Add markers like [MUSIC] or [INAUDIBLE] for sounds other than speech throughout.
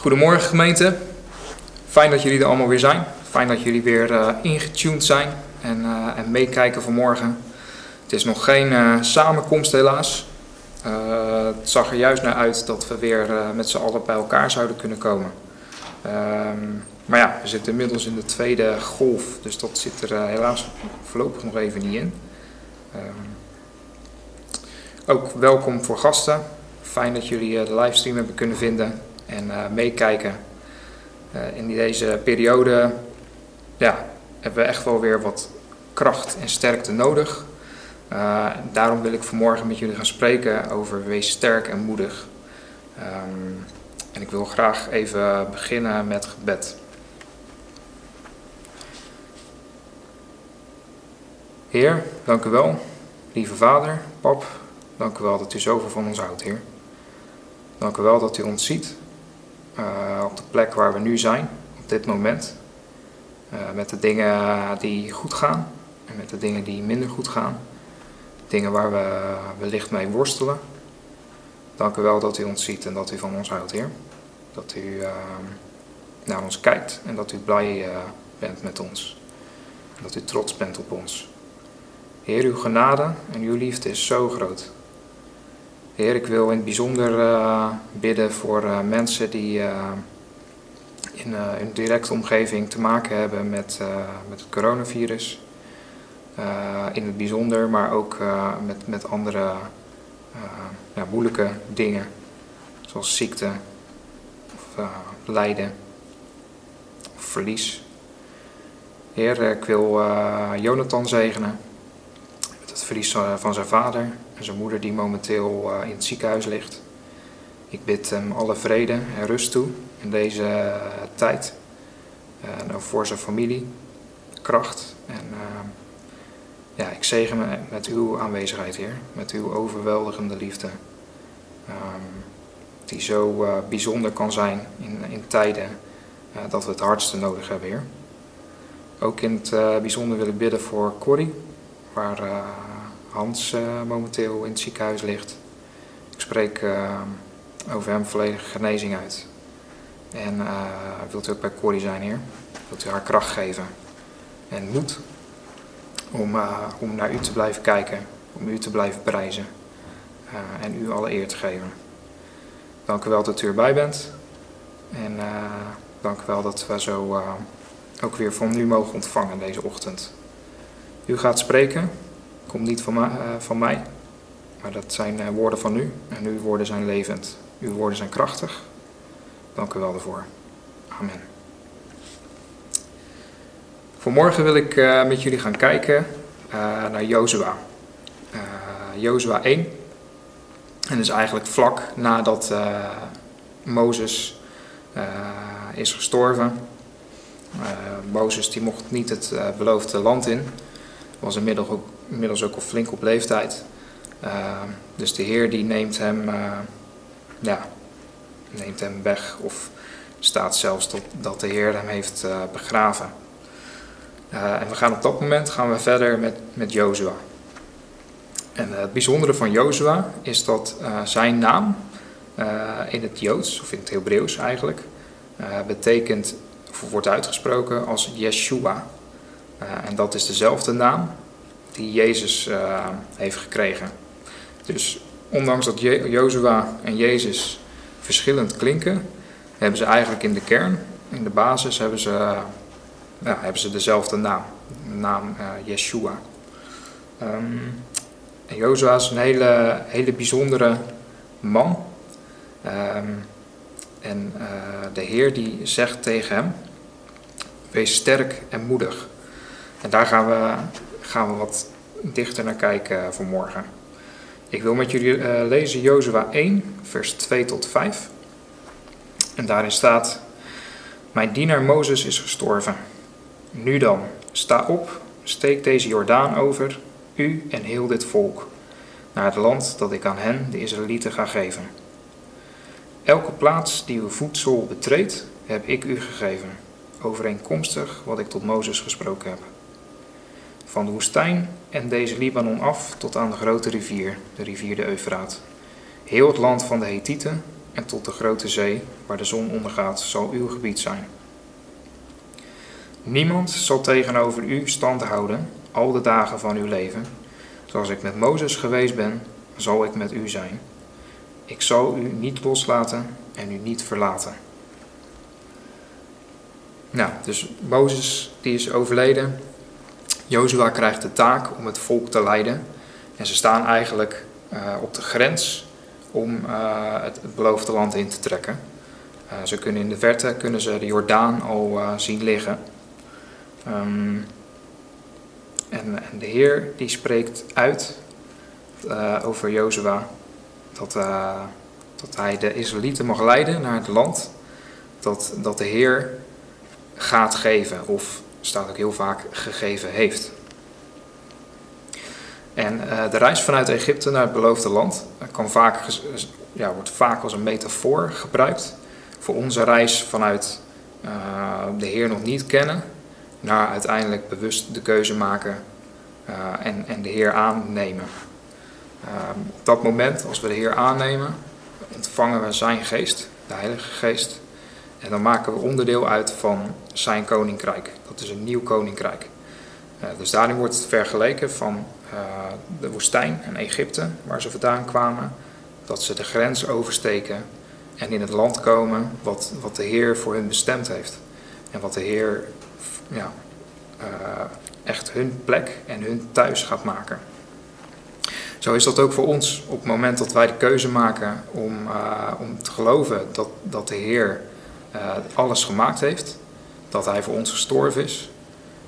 Goedemorgen gemeente. Fijn dat jullie er allemaal weer zijn. Fijn dat jullie weer uh, ingetuned zijn en, uh, en meekijken vanmorgen. Het is nog geen uh, samenkomst helaas. het zag er juist naar uit dat we weer met z'n allen bij elkaar zouden kunnen komen. Um, maar ja, we zitten inmiddels in de tweede golf, dus dat zit er helaas voorlopig nog even niet in. Um, ook welkom voor gasten. Fijn dat jullie de livestream hebben kunnen vinden en uh, meekijken. Uh, in deze periode ja, hebben we echt wel weer wat kracht en sterkte nodig. Uh, daarom wil ik vanmorgen met jullie gaan spreken over wees sterk en moedig. Um, en ik wil graag even beginnen met gebed. Heer, dank u wel. Lieve Vader, Pap, dank u wel dat u zoveel van ons houdt, Heer. Dank u wel dat u ons ziet op de plek waar we nu zijn, op dit moment. Uh, met de dingen die goed gaan en met de dingen die minder goed gaan. Dingen waar we wellicht mee worstelen. Dank u wel dat u ons ziet en dat u van ons houdt, Heer. Dat u uh, naar ons kijkt en dat u blij bent met ons. Dat u trots bent op ons. Heer, uw genade en uw liefde is zo groot. Heer, ik wil in het bijzonder uh, bidden voor uh, mensen die uh, in een directe omgeving te maken hebben met, met het coronavirus. in het bijzonder, maar ook met, met andere ja, moeilijke dingen, zoals ziekte of lijden of verlies. Heer, ik wil Jonathan zegenen met het verlies van zijn vader zijn moeder die momenteel uh, in het ziekenhuis ligt. Ik bid hem alle vrede en rust toe in deze uh, tijd. Ook voor zijn familie, kracht. En ja, ik zegen me met uw aanwezigheid, Heer. Met uw overweldigende liefde. Um, die zo bijzonder kan zijn in, in tijden dat we het hardste nodig hebben, Heer. Ook in het bijzonder wil ik bidden voor Corrie, waar Hans uh, momenteel in het ziekenhuis ligt. Ik spreek uh, over hem volledige genezing uit. En uh, wilt u ook bij Corrie zijn, Heer? Wilt u haar kracht geven en moed om, om naar u te blijven kijken, om u te blijven prijzen en u alle eer te geven. Dank u wel dat u erbij bent. En dank u wel dat we zo ook weer van u mogen ontvangen deze ochtend. U gaat spreken komt niet van, uh, van mij, maar dat zijn uh, woorden van u. En uw woorden zijn levend. Uw woorden zijn krachtig. Dank u wel daarvoor. Amen. Vanmorgen wil ik uh, met jullie gaan kijken naar Jozua. Jozua 1. En dat is eigenlijk vlak nadat Mozes is gestorven. Mozes die mocht niet het beloofde land in. Was inmiddels ook inmiddels ook al flink op leeftijd. Uh, dus de Heer die neemt hem, uh, ja, neemt hem weg of staat zelfs tot, dat de Heer hem heeft uh, begraven. en we gaan op dat moment gaan we verder met, met Jozua. En het bijzondere van Jozua is dat zijn naam in het Joods, of in het Hebreeuws eigenlijk, betekent, wordt uitgesproken als Yeshua. En dat is dezelfde naam die Jezus uh, heeft gekregen. Dus ondanks dat Je Jozua en Jezus verschillend klinken, hebben ze eigenlijk in de kern, in de basis, hebben ze, hebben ze dezelfde naam. Naam uh, Yeshua. Um, Jozua is een hele, hele bijzondere man. Um, en de Heer die zegt tegen hem, wees sterk en moedig. En daar gaan we gaan we wat dichter naar kijken vanmorgen. Ik wil met jullie uh, lezen Jozua 1, vers 2 tot 5. En daarin staat: Mijn dienaar Mozes is gestorven. Nu dan, sta op, steek deze Jordaan over, u en heel dit volk, naar het land dat ik aan hen, de Israëlieten, ga geven. Elke plaats die uw voedsel betreedt, heb ik u gegeven, overeenkomstig wat ik tot Mozes gesproken heb. Van de woestijn en deze Libanon af tot aan de grote rivier, de rivier de Eufraat. Heel het land van de Hethieten, en tot de grote zee waar de zon ondergaat zal uw gebied zijn. Niemand zal tegenover u stand houden al de dagen van uw leven. Zoals ik met Mozes geweest ben, zal ik met u zijn. Ik zal u niet loslaten en u niet verlaten. Nou, dus Mozes die is overleden. Jozua krijgt de taak om het volk te leiden. En ze staan eigenlijk uh, op de grens om uh, het, beloofde land in te trekken. Uh, ze kunnen in de verte kunnen ze de Jordaan al zien liggen. Um, en, en, de Heer die spreekt uit over Jozua dat, dat hij de Israëlieten mag leiden naar het land dat, dat de Heer gaat geven, of staat ook heel vaak gegeven heeft. En uh, de reis vanuit Egypte naar het beloofde land kan vaak, ja, wordt vaak als een metafoor gebruikt voor onze reis vanuit uh, de Heer nog niet kennen naar uiteindelijk bewust de keuze maken en, en de Heer aannemen. op dat moment, als we de Heer aannemen, ontvangen we Zijn geest, de Heilige Geest. En dan maken we onderdeel uit van Zijn koninkrijk. Dat is een nieuw koninkrijk. dus daarin wordt het vergeleken van uh, de woestijn en Egypte, waar ze vandaan kwamen, dat ze de grens oversteken en in het land komen wat, wat de Heer voor hun bestemd heeft. En wat de Heer ja, uh, echt hun plek en hun thuis gaat maken. Zo is dat ook voor ons op het moment dat wij de keuze maken om, om te geloven dat, dat de Heer alles gemaakt heeft, dat Hij voor ons gestorven is,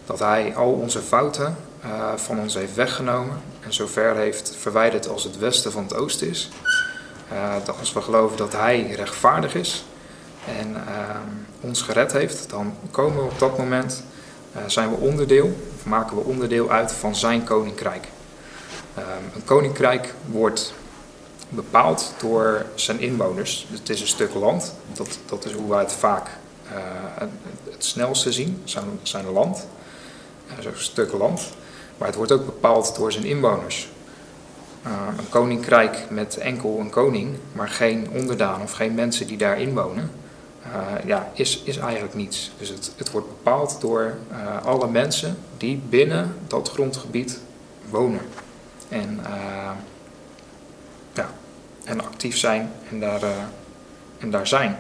dat Hij al onze fouten uh, van ons heeft weggenomen en zo ver heeft verwijderd als het westen van het oosten is. Uh, dat als we geloven dat Hij rechtvaardig is en ons gered heeft, dan komen we op dat moment, zijn we onderdeel, of maken we onderdeel uit van Zijn koninkrijk. een koninkrijk wordt bepaald door zijn inwoners. Het is een stuk land, dat, dat is hoe wij het vaak het, het snelste zien, zijn, zijn land. Zo'n stuk land. Maar het wordt ook bepaald door zijn inwoners. Uh, een koninkrijk met enkel een koning, maar geen onderdaan of geen mensen die daarin wonen, uh, ja, is, is eigenlijk niets. Dus het, het wordt bepaald door alle mensen die binnen dat grondgebied wonen. En, en actief zijn en daar, en daar zijn.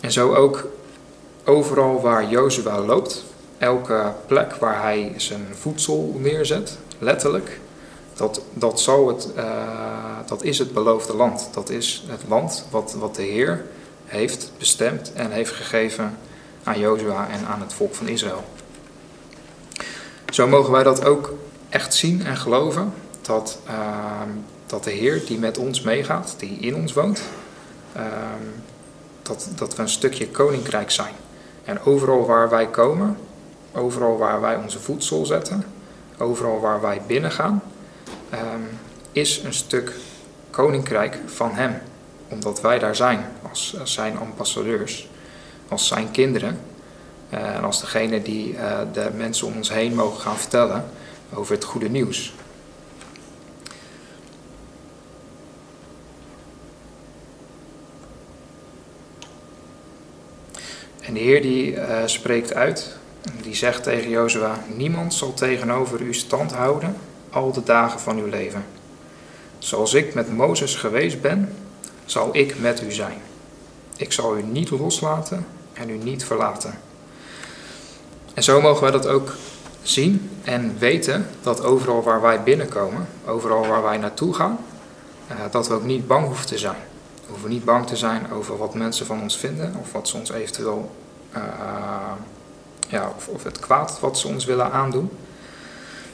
En zo ook overal waar Jozua loopt, elke plek waar hij zijn voedsel neerzet, letterlijk, dat, dat, het, uh, dat is het beloofde land. Dat is het land wat, wat de Heer heeft bestemd en heeft gegeven aan Jozua en aan het volk van Israël. Zo mogen wij dat ook echt zien en geloven, dat, uh, dat de Heer die met ons meegaat, die in ons woont, uh, dat, dat we een stukje koninkrijk zijn. En overal waar wij komen, overal waar wij onze voedsel zetten, overal waar wij binnengaan, um, is een stuk koninkrijk van Hem. Omdat wij daar zijn als, zijn ambassadeurs, als zijn kinderen. Uh, en als degene die uh, de mensen om ons heen mogen gaan vertellen over het goede nieuws. En de Heer die uh, spreekt uit die zegt tegen Jozua: Niemand zal tegenover u stand houden al de dagen van uw leven. Zoals ik met Mozes geweest ben, zal ik met u zijn. Ik zal u niet loslaten en u niet verlaten. En zo mogen wij dat ook zien en weten dat overal waar wij binnenkomen, overal waar wij naartoe gaan, eh, dat we ook niet bang hoeven te zijn. We hoeven niet bang te zijn over wat mensen van ons vinden of wat ze ons eventueel uh, ja, of, of het kwaad wat ze ons willen aandoen.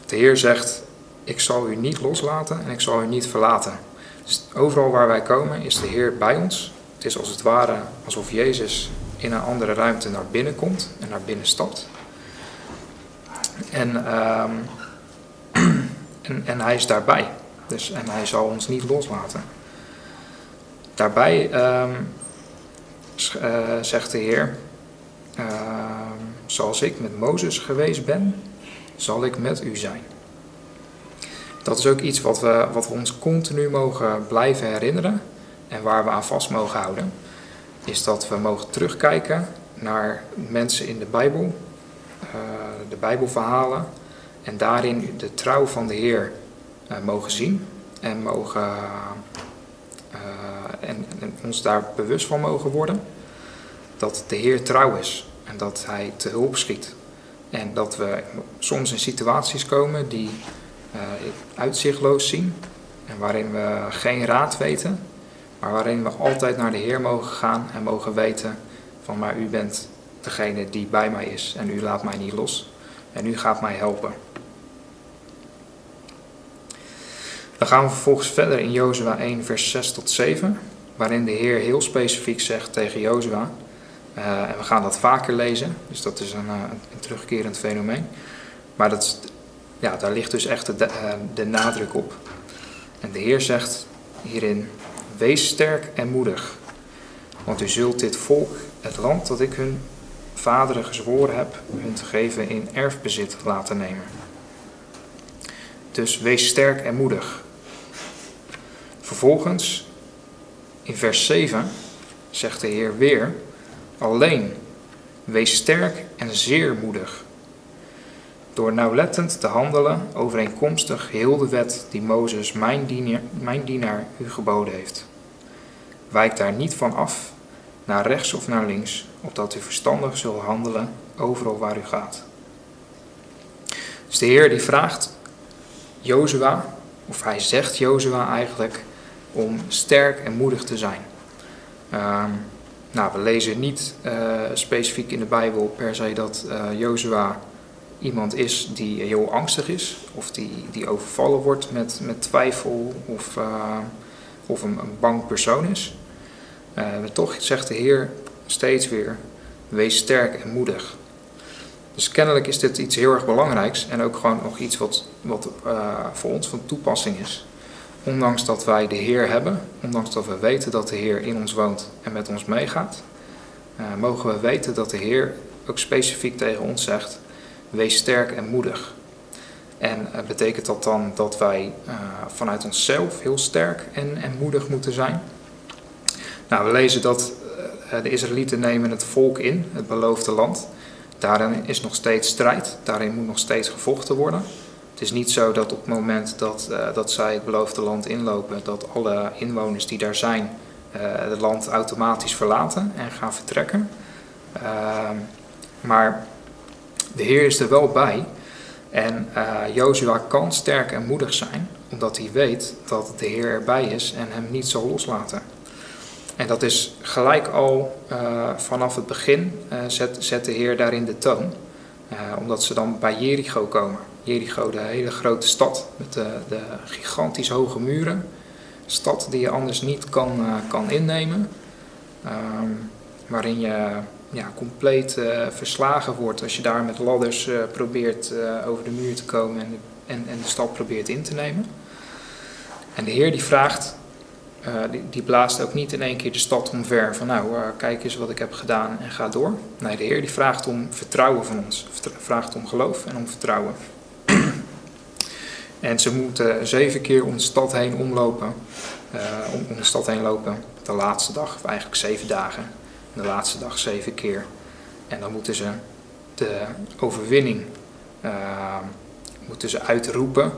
De Heer zegt, ik zal u niet loslaten en ik zal u niet verlaten. Dus overal waar wij komen is de Heer bij ons. Het is als het ware alsof Jezus in een andere ruimte naar binnen komt en naar binnen stapt. En, uh, [CLEARS THROAT] en, en, hij is daarbij. Dus, en hij zal ons niet loslaten. Daarbij uh, zegt de Heer, uh, Zoals ik met Mozes geweest ben, zal ik met u zijn. Dat is ook iets wat we, wat we ons continu mogen blijven herinneren. en waar we aan vast mogen houden, is dat we mogen terugkijken naar mensen in de Bijbel, uh, de Bijbelverhalen, en daarin de trouw van de Heer uh, mogen zien en, mogen, en, en, ons daar bewust van mogen worden dat de Heer trouw is en dat Hij te hulp schiet. En dat we soms in situaties komen die uitzichtloos zien en waarin we geen raad weten, maar waarin we altijd naar de Heer mogen gaan en mogen weten van maar u bent degene die bij mij is en u laat mij niet los en u gaat mij helpen. Dan gaan we vervolgens verder in Jozua 1 vers 6 tot 7, waarin de Heer heel specifiek zegt tegen Jozua, uh, en we gaan dat vaker lezen, dus dat is een, uh, een terugkerend fenomeen, maar dat ja, daar ligt dus echt de, uh, de nadruk op. En de Heer zegt hierin, wees sterk en moedig, want u zult dit volk, het land dat ik hun vaderen gezworen heb, hun te geven in erfbezit laten nemen. Dus wees sterk en moedig. Vervolgens, in vers 7, zegt de Heer weer, alleen, wees sterk en zeer moedig. Door nauwlettend te handelen overeenkomstig heel de wet die Mozes, mijn dienaar, mijn dienaar, u geboden heeft. Wijk daar niet van af, naar rechts of naar links, opdat u verstandig zult handelen overal waar u gaat. Dus de Heer die vraagt Jozua, of hij zegt Jozua eigenlijk, om sterk en moedig te zijn. Uh, nou, we lezen niet uh, specifiek in de Bijbel per se dat uh, Jozua iemand is die heel angstig is, of die, die overvallen wordt met, met twijfel, of, uh, of een, een, bang persoon is. maar toch zegt de Heer steeds weer: wees sterk en moedig. Dus kennelijk is dit iets heel erg belangrijks en ook gewoon nog iets wat, wat voor ons van toepassing is. Ondanks dat wij de Heer hebben, ondanks dat we weten dat de Heer in ons woont en met ons meegaat, uh, mogen we weten dat de Heer ook specifiek tegen ons zegt: wees sterk en moedig. En uh, betekent dat dan dat wij uh, vanuit onszelf heel sterk en, en moedig moeten zijn? Nou, we lezen dat de Israëlieten nemen het volk in, het beloofde land. Daarin is nog steeds strijd, daarin moet nog steeds gevochten worden. Het is niet zo dat op het moment dat, uh, dat zij het beloofde land inlopen, dat alle inwoners die daar zijn uh, het land automatisch verlaten en gaan vertrekken. Uh, maar de Heer is er wel bij. En Jozua kan sterk en moedig zijn, omdat hij weet dat de Heer erbij is en hem niet zal loslaten. En dat is gelijk al vanaf het begin, zet, zet de Heer daarin de toon. omdat ze dan bij Jericho komen. Jericho, de hele grote stad met de, de gigantisch hoge muren. Stad die je anders niet kan, uh, kan innemen. Um, waarin je ja, compleet uh, verslagen wordt als je daar met ladders uh, probeert over de muur te komen en, en, en, de stad probeert in te nemen. En de Heer die vraagt, die, die, blaast ook niet in één keer de stad omver van nou kijk eens wat ik heb gedaan en ga door. Nee, de Heer die vraagt om vertrouwen van ons, vraagt om geloof en om vertrouwen. En ze moeten zeven keer om de stad heen omlopen, uh, om, om, de stad heen lopen. De laatste dag, of eigenlijk zeven dagen. De laatste dag zeven keer. En dan moeten ze de overwinning uh, moeten ze uitroepen.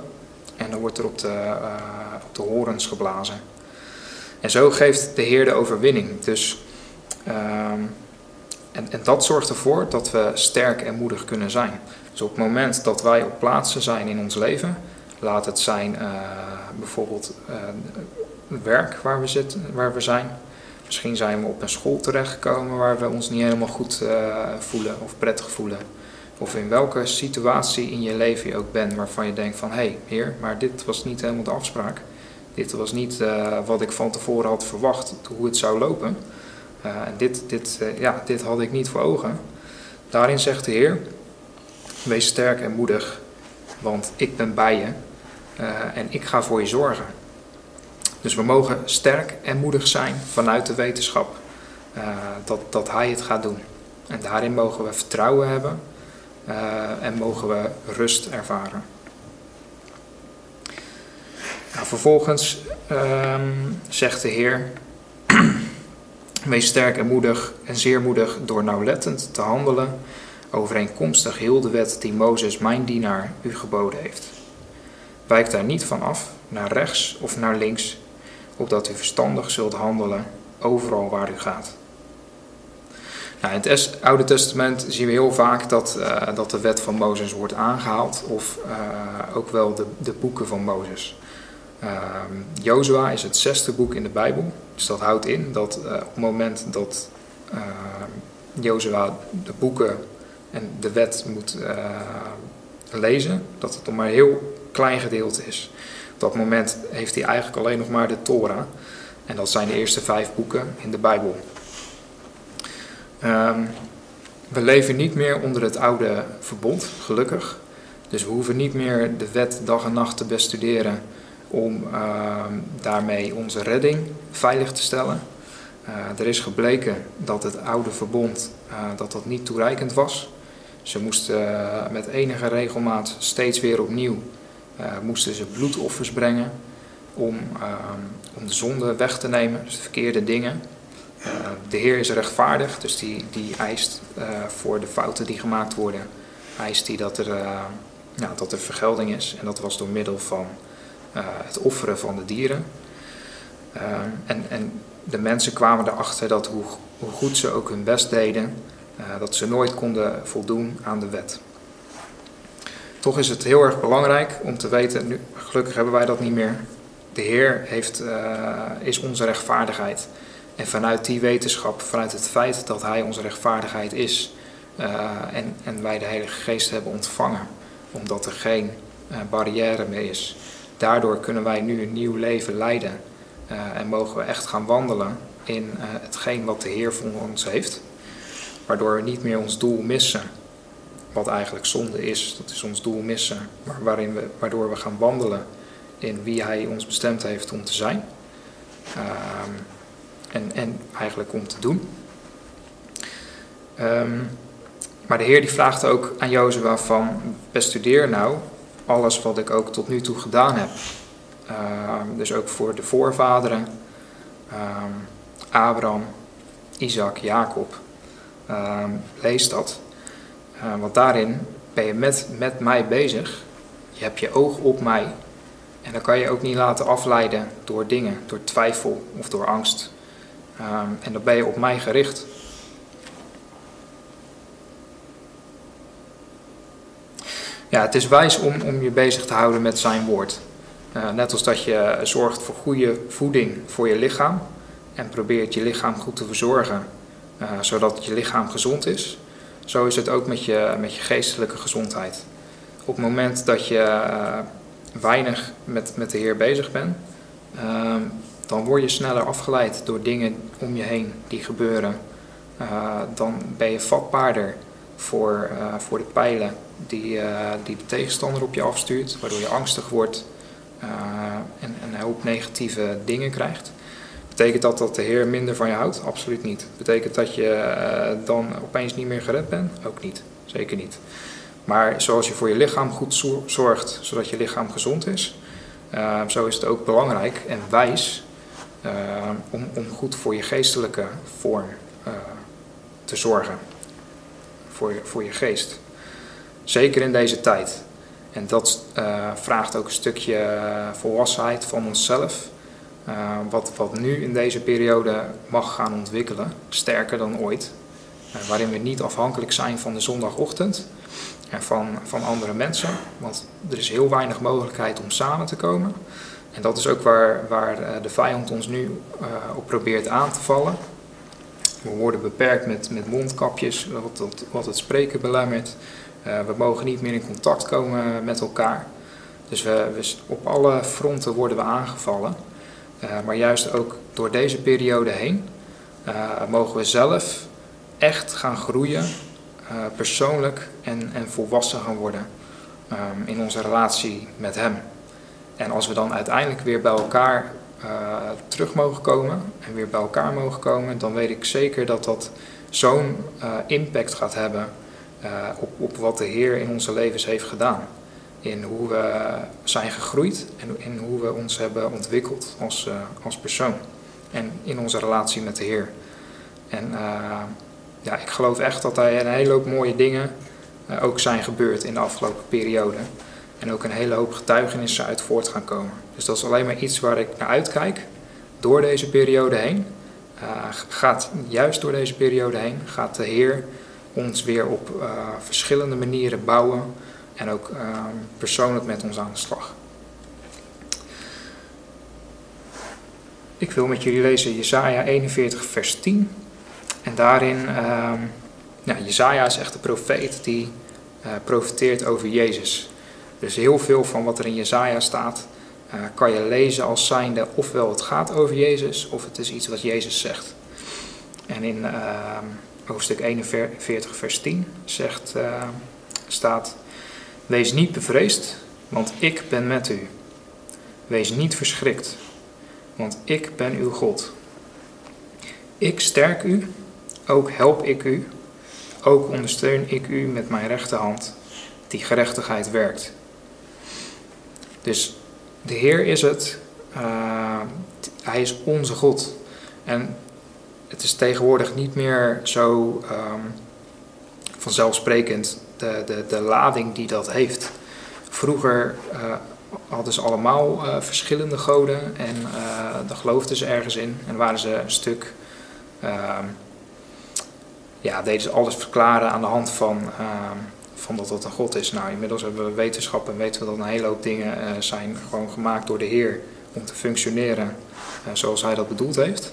En dan wordt er op de, uh, op de horens geblazen. En zo geeft de Heer de overwinning. Dus, ehm, en, en dat zorgt ervoor dat we sterk en moedig kunnen zijn. Dus op het moment dat wij op plaatsen zijn in ons leven, laat het zijn uh, bijvoorbeeld uh, werk waar we, zitten, waar we zijn. Misschien zijn we op een school terechtgekomen waar we ons niet helemaal goed uh, voelen of prettig voelen. Of in welke situatie in je leven je ook bent waarvan je denkt van hé heer, maar dit was niet helemaal de afspraak. Dit was niet wat ik van tevoren had verwacht hoe het zou lopen. en dit, dit, ja, dit had ik niet voor ogen. Daarin zegt de Heer, wees sterk en moedig, want ik ben bij je uh, en ik ga voor je zorgen. Dus we mogen sterk en moedig zijn vanuit de wetenschap uh, dat, dat Hij het gaat doen. En daarin mogen we vertrouwen hebben uh, en mogen we rust ervaren. Nou, vervolgens um, zegt de Heer [CLEARS THROAT] Wees sterk en moedig en zeer moedig door nauwlettend te handelen overeenkomstig heel de wet die Mozes, mijn dienaar, u geboden heeft. Wijk daar niet van af, naar rechts of naar links, opdat u verstandig zult handelen overal waar u gaat. Nou, in het Oude Testament zien we heel vaak dat, uh, dat de wet van Mozes wordt aangehaald, of uh, ook wel de, de boeken van Mozes. Uh, Jozua is het zesde boek in de Bijbel, dus dat houdt in dat uh, op het moment dat Jozua de boeken en de wet moet lezen, dat het nog maar heel klein gedeelte is. Op dat moment heeft hij eigenlijk alleen nog maar de Torah, en dat zijn de eerste vijf boeken in de Bijbel. Um, we leven niet meer onder het oude verbond, gelukkig. Dus we hoeven niet meer de wet dag en nacht te bestuderen om uh, daarmee onze redding veilig te stellen. Uh, er is gebleken dat het oude verbond uh, dat dat niet toereikend was. Ze moesten eh, met enige regelmaat steeds weer opnieuw moesten ze bloedoffers brengen om, ehm, om de zonde weg te nemen, dus de verkeerde dingen. Uh, de Heer is rechtvaardig, dus die, die eist uh, voor de fouten die gemaakt worden, eist hij dat er, ja, dat er vergelding is. En dat was door middel van het offeren van de dieren. en, en de mensen kwamen erachter dat hoe, hoe goed ze ook hun best deden, dat ze nooit konden voldoen aan de wet. Toch is het heel erg belangrijk om te weten, nu, gelukkig hebben wij dat niet meer, de Heer heeft, is onze rechtvaardigheid. En vanuit die wetenschap, vanuit het feit dat Hij onze rechtvaardigheid is uh, en, en wij de Heilige Geest hebben ontvangen, omdat er geen uh, barrière meer is, daardoor kunnen wij nu een nieuw leven leiden en mogen we echt gaan wandelen in hetgeen wat de Heer voor ons heeft, waardoor we niet meer ons doel missen, wat eigenlijk zonde is, dat is ons doel missen, maar waarin we, waardoor we gaan wandelen in wie Hij ons bestemd heeft om te zijn. Ehm, en, en eigenlijk om te doen. Um, maar de Heer die vraagt ook aan Jozua van, bestudeer nou alles wat ik ook tot nu toe gedaan heb. Uh, dus ook voor de voorvaderen, Abraham, Isaac, Jacob. Lees dat. Uh, want daarin ben je met, met mij bezig. Je hebt je oog op mij. En dan kan je ook niet laten afleiden door dingen, door twijfel of door angst. Um, en dan ben je op mij gericht. Ja, het is wijs om, om je bezig te houden met zijn woord. Uh, net als dat je zorgt voor goede voeding voor je lichaam en probeert je lichaam goed te verzorgen, uh, zodat je lichaam gezond is. Zo is het ook met je, met je geestelijke gezondheid. Op het moment dat je uh, weinig met, met de Heer bezig bent, ehm, dan word je sneller afgeleid door dingen om je heen die gebeuren. Uh, dan ben je vatbaarder voor, uh, voor de pijlen die, die de tegenstander op je afstuurt, waardoor je angstig wordt en, en een hoop negatieve dingen krijgt. Betekent dat dat de Heer minder van je houdt? Absoluut niet. Betekent dat je dan opeens niet meer gered bent? Ook niet. Zeker niet. Maar zoals je voor je lichaam goed zorgt, zodat je lichaam gezond is, zo is het ook belangrijk en wijs uh, om, goed voor je geestelijke vorm te zorgen. Voor je, voor je geest. Zeker in deze tijd. En dat vraagt ook een stukje volwassenheid van onszelf. Wat, wat nu in deze periode mag gaan ontwikkelen, sterker dan ooit. waarin we niet afhankelijk zijn van de zondagochtend en van, van andere mensen. Want er is heel weinig mogelijkheid om samen te komen. En dat is ook waar, waar eh, de vijand ons nu uh, op probeert aan te vallen. We worden beperkt met, met mondkapjes, wat, wat, het spreken belemmert. Uh, we mogen niet meer in contact komen met elkaar. Dus we op alle fronten worden we aangevallen. Uh, maar juist ook door deze periode heen mogen we zelf echt gaan groeien, persoonlijk en, en volwassen gaan worden um, in onze relatie met Hem. En als we dan uiteindelijk weer bij elkaar terug mogen komen en weer bij elkaar mogen komen, dan weet ik zeker dat dat zo'n impact gaat hebben op, op wat de Heer in onze levens heeft gedaan. In hoe we zijn gegroeid en in hoe we ons hebben ontwikkeld als, als persoon. En in onze relatie met de Heer. En uh, ja, ik geloof echt dat er een hele hoop mooie dingen uh, ook zijn gebeurd in de afgelopen periode. En ook een hele hoop getuigenissen uit voort gaan komen. Dus dat is alleen maar iets waar ik naar uitkijk door deze periode heen. Gaat juist door deze periode heen, gaat de Heer ons weer op verschillende manieren bouwen en ook uh, persoonlijk met ons aan de slag. Ik wil met jullie lezen Jesaja 41 vers 10. En daarin, nou, Jesaja is echt de profeet die uh, profeteert over Jezus. Dus heel veel van wat er in Jesaja staat, uh, kan je lezen als zijnde ofwel het gaat over Jezus, of het is iets wat Jezus zegt. En in uh, hoofdstuk 41 vers 10 zegt, staat, Wees niet bevreesd, want ik ben met u. Wees niet verschrikt, want ik ben uw God. Ik sterk u, ook help ik u, ook ondersteun ik u met mijn rechterhand, die gerechtigheid werkt. Dus de Heer is het, uh, Hij is onze God. En het is tegenwoordig niet meer zo um, vanzelfsprekend de, de, de lading die dat heeft. Vroeger uh, hadden ze allemaal uh, verschillende goden en uh, daar geloofden ze ergens in en waren ze een stuk. Uh, ja, deden ze alles verklaren aan de hand van, van dat dat een God is. Nou, inmiddels hebben we wetenschap en weten we dat een hele hoop dingen zijn gewoon gemaakt door de Heer om te functioneren zoals Hij dat bedoeld heeft.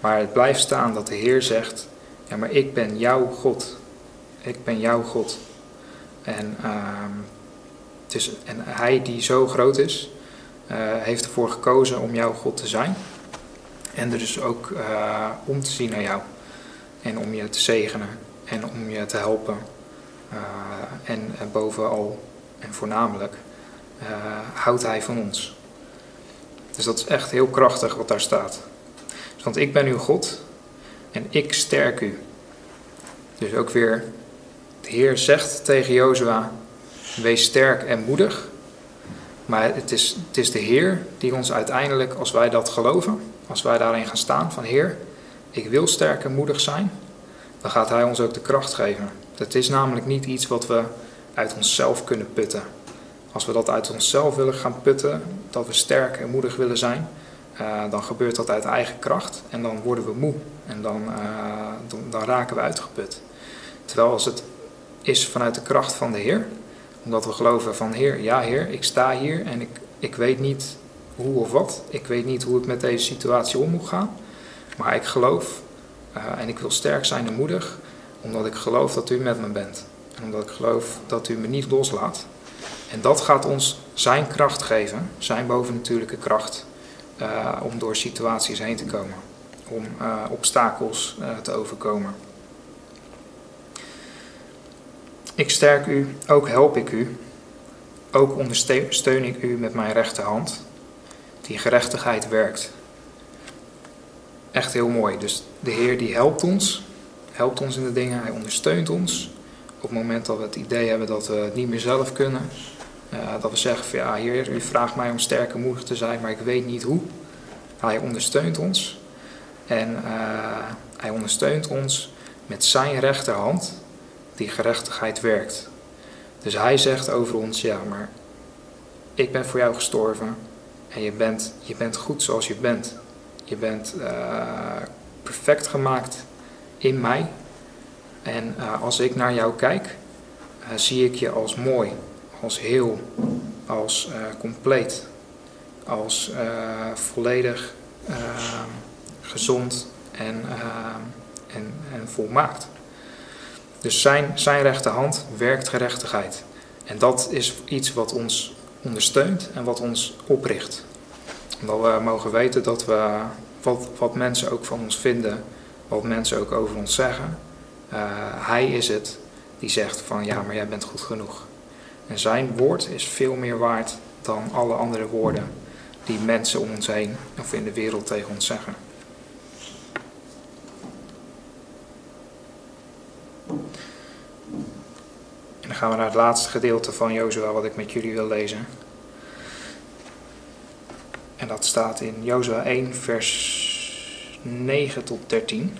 Maar het blijft staan dat de Heer zegt: Ja, maar ik ben jouw God. Ik ben jouw God. En, uh, dus, en hij die zo groot is, uh, heeft ervoor gekozen om jouw God te zijn. En er dus ook uh, om te zien naar jou. En om je te zegenen. En om je te helpen. En, en bovenal en voornamelijk houdt hij van ons. Dus dat is echt heel krachtig wat daar staat. Dus, want ik ben uw God en ik sterk u. Dus ook weer de Heer zegt tegen Jozua: Wees sterk en moedig. Maar het is, het is de Heer die ons uiteindelijk, als wij dat geloven, als wij daarin gaan staan, van Heer, ik wil sterk en moedig zijn, dan gaat Hij ons ook de kracht geven. Het is namelijk niet iets wat we uit onszelf kunnen putten. Als we dat uit onszelf willen gaan putten, dat we sterk en moedig willen zijn, uh, dan gebeurt dat uit eigen kracht en dan worden we moe en dan, uh, dan, dan raken we uitgeput. Terwijl als het is vanuit de kracht van de Heer. Omdat we geloven van Heer, ja Heer, ik sta hier en ik, ik weet niet hoe of wat. Ik weet niet hoe ik met deze situatie om moet gaan. Maar ik geloof uh, en ik wil sterk zijn en moedig. Omdat ik geloof dat u met me bent. En omdat ik geloof dat u me niet loslaat. En dat gaat ons zijn kracht geven, zijn bovennatuurlijke kracht. Uh, om door situaties heen te komen. Om uh, obstakels te overkomen. Ik sterk u, ook help ik u, ook ondersteun ik u met mijn rechterhand, die gerechtigheid werkt. Echt heel mooi. Dus de Heer die helpt ons, helpt ons in de dingen, Hij ondersteunt ons. Op het moment dat we het idee hebben dat we het niet meer zelf kunnen, uh, dat we zeggen van ja Heer, u vraagt mij om sterk moedig te zijn, maar ik weet niet hoe. Hij ondersteunt ons en uh, Hij ondersteunt ons met zijn rechterhand die gerechtigheid werkt. Dus hij zegt over ons, ja, maar ik ben voor jou gestorven en je bent, je bent goed zoals je bent. Je bent uh, perfect gemaakt in mij. En uh, als ik naar jou kijk, uh, zie ik je als mooi, als heel, als compleet, als volledig gezond en, en, en volmaakt. Dus zijn, zijn rechterhand werkt gerechtigheid. En dat is iets wat ons ondersteunt en wat ons opricht. Omdat we mogen weten dat we, wat, wat mensen ook van ons vinden, wat mensen ook over ons zeggen, uh, hij is het die zegt van ja, maar jij bent goed genoeg. En zijn woord is veel meer waard dan alle andere woorden die mensen om ons heen of in de wereld tegen ons zeggen. Gaan we naar het laatste gedeelte van Jozua wat ik met jullie wil lezen. En dat staat in Jozua 1 vers 9 tot 13.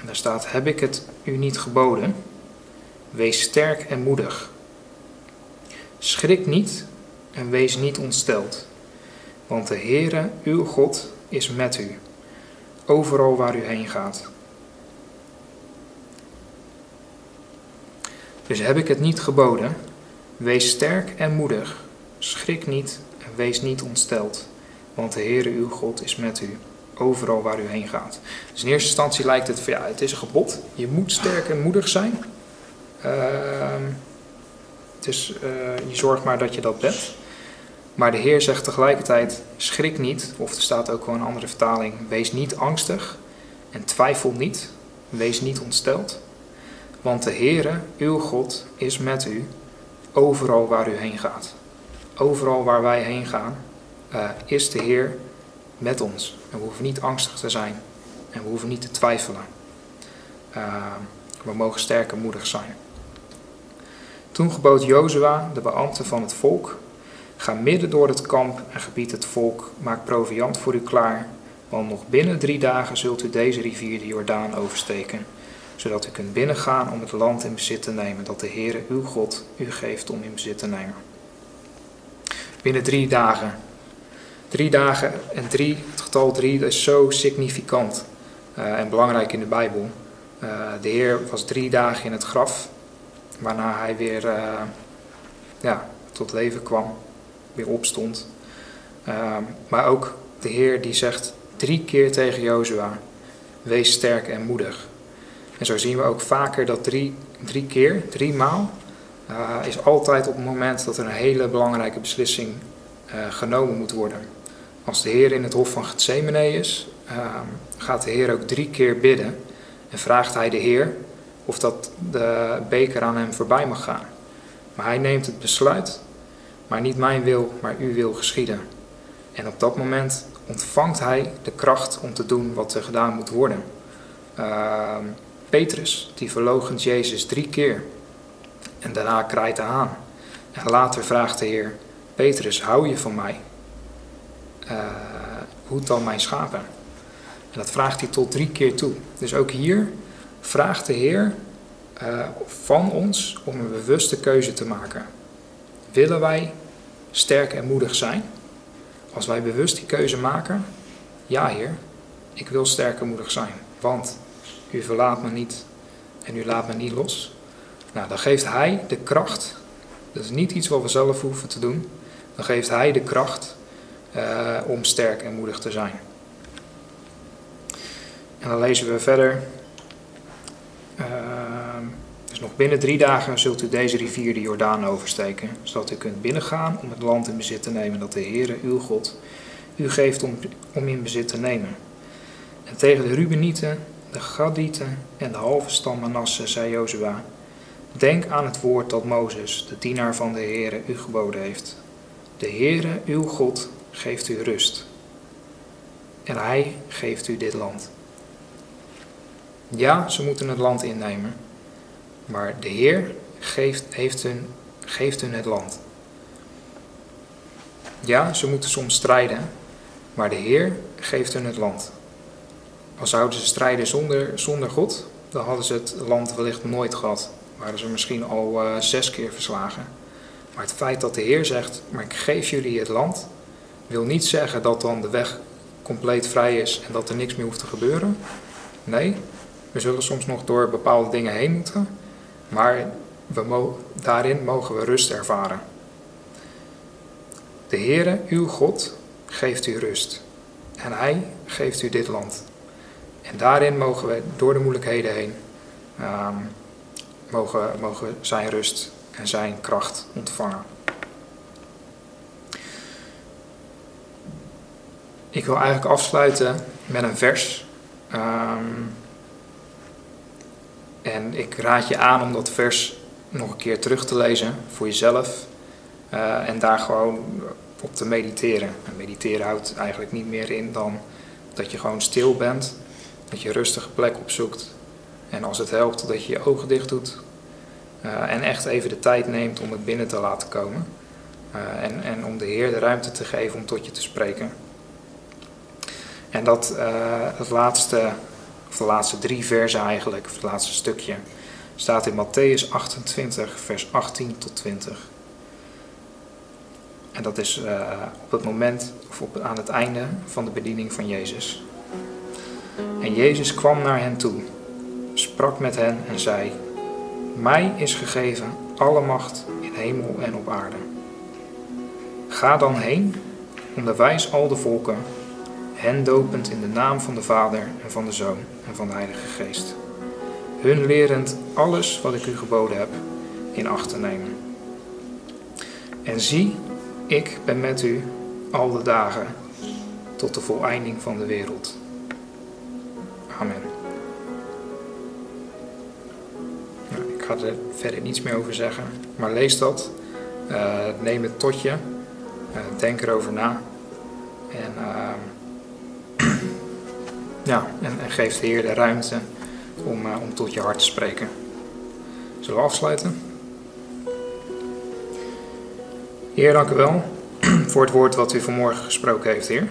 En daar staat: Heb ik het u niet geboden? Wees sterk en moedig. Schrik niet en wees niet ontsteld, want de Heere, uw God, is met u, overal waar u heen gaat. Dus heb ik het niet geboden? Wees sterk en moedig. Schrik niet en wees niet ontsteld, want de Heere, uw God, is met u, overal waar u heen gaat. Dus in eerste instantie lijkt het van ja, het is een gebod. Je moet sterk en moedig zijn. Uh, dus uh, je zorgt maar dat je dat bent. Maar de Heer zegt tegelijkertijd: schrik niet, of er staat ook wel een andere vertaling: wees niet angstig en twijfel niet, wees niet ontsteld. Want de Heere, uw God, is met u overal waar u heen gaat. Overal waar wij heen gaan, uh, is de Heer met ons. En we hoeven niet angstig te zijn en we hoeven niet te twijfelen. Uh, we mogen sterk en moedig zijn. Toen gebood Jozua, de beambte van het volk, ga midden door het kamp en gebied het volk, maak proviand voor u klaar, want nog binnen drie dagen zult u deze rivier de Jordaan oversteken, zodat u kunt binnengaan om het land in bezit te nemen dat de Heere uw God u geeft om in bezit te nemen. Binnen drie dagen. Drie dagen en drie, het getal drie, dat is zo significant uh, en belangrijk in de Bijbel. Uh, de Heer was drie dagen in het graf Waarna hij weer uh, ja, tot leven kwam, weer opstond. Maar ook de Heer die zegt drie keer tegen Jozua, wees sterk en moedig. En zo zien we ook vaker dat drie, drie keer, drie maal, uh, is altijd op het moment dat er een hele belangrijke beslissing genomen moet worden. Als de Heer in het hof van Gethsemane is, ehm, gaat de Heer ook drie keer bidden en vraagt hij de Heer of dat de beker aan hem voorbij mag gaan. Maar hij neemt het besluit, maar niet mijn wil, maar uw wil geschieden. En op dat moment ontvangt hij de kracht om te doen wat er gedaan moet worden. Uh, Petrus, die verloochent Jezus drie keer. En daarna krijt hij aan. En later vraagt de Heer, Petrus, hou je van mij? Uh, hoed dan mijn schapen. En dat vraagt hij tot drie keer toe. Dus ook hier vraagt de Heer uh, van ons om een bewuste keuze te maken. Willen wij sterk en moedig zijn? Als wij bewust die keuze maken, ja Heer, ik wil sterk en moedig zijn, want u verlaat me niet en u laat me niet los. Nou, dan geeft Hij de kracht. Dat is niet iets wat we zelf hoeven te doen. Dan geeft Hij de kracht uh, om sterk en moedig te zijn. En dan lezen we verder uh, dus nog binnen drie dagen zult u deze rivier de Jordaan oversteken, zodat u kunt binnengaan om het land in bezit te nemen dat de Heere, uw God, u geeft om, om in bezit te nemen. En tegen de Rubenieten, de Gadieten en de halve stam Manasse zei Jozua, denk aan het woord dat Mozes, de dienaar van de Heere, u geboden heeft. De Heere, uw God, geeft u rust. En hij geeft u dit land. Ja, ze moeten het land innemen, maar de Heer geeft, heeft hun, geeft hun het land. Ja, ze moeten soms strijden, maar de Heer geeft hun het land. Al zouden ze strijden zonder, zonder God, dan hadden ze het land wellicht nooit gehad. Waren ze misschien al uh, zes keer verslagen. Maar het feit dat de Heer zegt, maar ik geef jullie het land, wil niet zeggen dat dan de weg compleet vrij is en dat er niks meer hoeft te gebeuren. Nee, we zullen soms nog door bepaalde dingen heen moeten, maar we daarin mogen we rust ervaren. De Heere, uw God, geeft u rust. En Hij geeft u dit land. En daarin mogen we door de moeilijkheden heen, um, mogen, mogen zijn rust en zijn kracht ontvangen. Ik wil eigenlijk afsluiten met een vers. Um, en ik raad je aan om dat vers nog een keer terug te lezen voor jezelf. Uh, en daar gewoon op te mediteren. En mediteren houdt eigenlijk niet meer in dan dat je gewoon stil bent. Dat je rustige plek opzoekt. En als het helpt, dat je je ogen dicht doet. Uh, en echt even de tijd neemt om het binnen te laten komen. Uh, en, en om de Heer de ruimte te geven om tot je te spreken. En dat, het laatste of de laatste drie versen eigenlijk, of het laatste stukje, staat in Matthäus 28, vers 18 tot 20. En dat is op het moment, of op, aan het einde van de bediening van Jezus. En Jezus kwam naar hen toe, sprak met hen en zei: Mij is gegeven alle macht in hemel en op aarde. Ga dan heen, onderwijs al de volken, hen dopend in de naam van de Vader en van de Zoon en van de Heilige Geest. Hun lerend alles wat ik u geboden heb in acht te nemen. En zie, ik ben met u al de dagen tot de voleinding van de wereld. Nou, ik ga er verder niets meer over zeggen, maar lees dat. Uh, neem het tot je. Uh, denk erover na. En, uh, [CLEARS THROAT] ja, en, geef de Heer de ruimte om, om tot je hart te spreken. Zullen we afsluiten? Heer, dank u wel [CLEARS THROAT] voor het woord wat u vanmorgen gesproken heeft, Heer.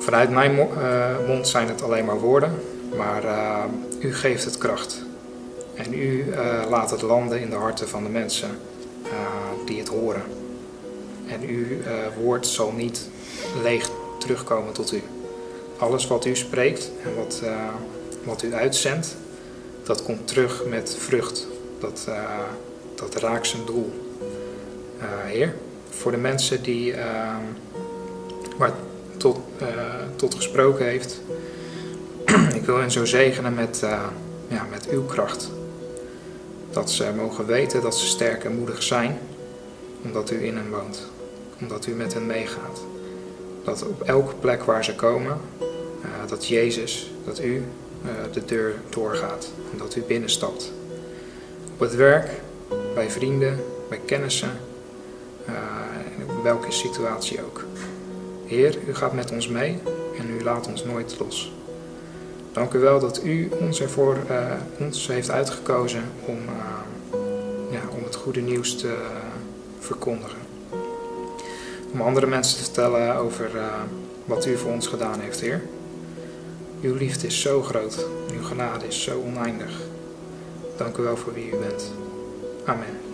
Vanuit mijn uh, mond zijn het alleen maar woorden, maar uh, u geeft het kracht. En u uh, laat het landen in de harten van de mensen die het horen. En uw woord zal niet leeg terugkomen tot u. Alles wat u spreekt en wat, wat u uitzendt, dat komt terug met vrucht. Dat, dat raakt zijn doel. Heer, voor de mensen die, waar tot, uh, tot gesproken heeft. [CLEARS THROAT] ik wil hen zo zegenen met, uh, ja, met uw kracht. Dat ze mogen weten dat ze sterk en moedig zijn, omdat u in hen woont. Omdat u met hen meegaat. Dat op elke plek waar ze komen, uh, dat Jezus, dat u de deur doorgaat. En dat u binnenstapt. Op het werk, bij vrienden, bij kennissen, in welke situatie ook. Heer, u gaat met ons mee en u laat ons nooit los. Dank u wel dat u ons ervoor uh, ons heeft uitgekozen om, uh, ja, om het goede nieuws te verkondigen. Om andere mensen te vertellen over wat u voor ons gedaan heeft, Heer. Uw liefde is zo groot, uw genade is zo oneindig. Dank u wel voor wie u bent. Amen.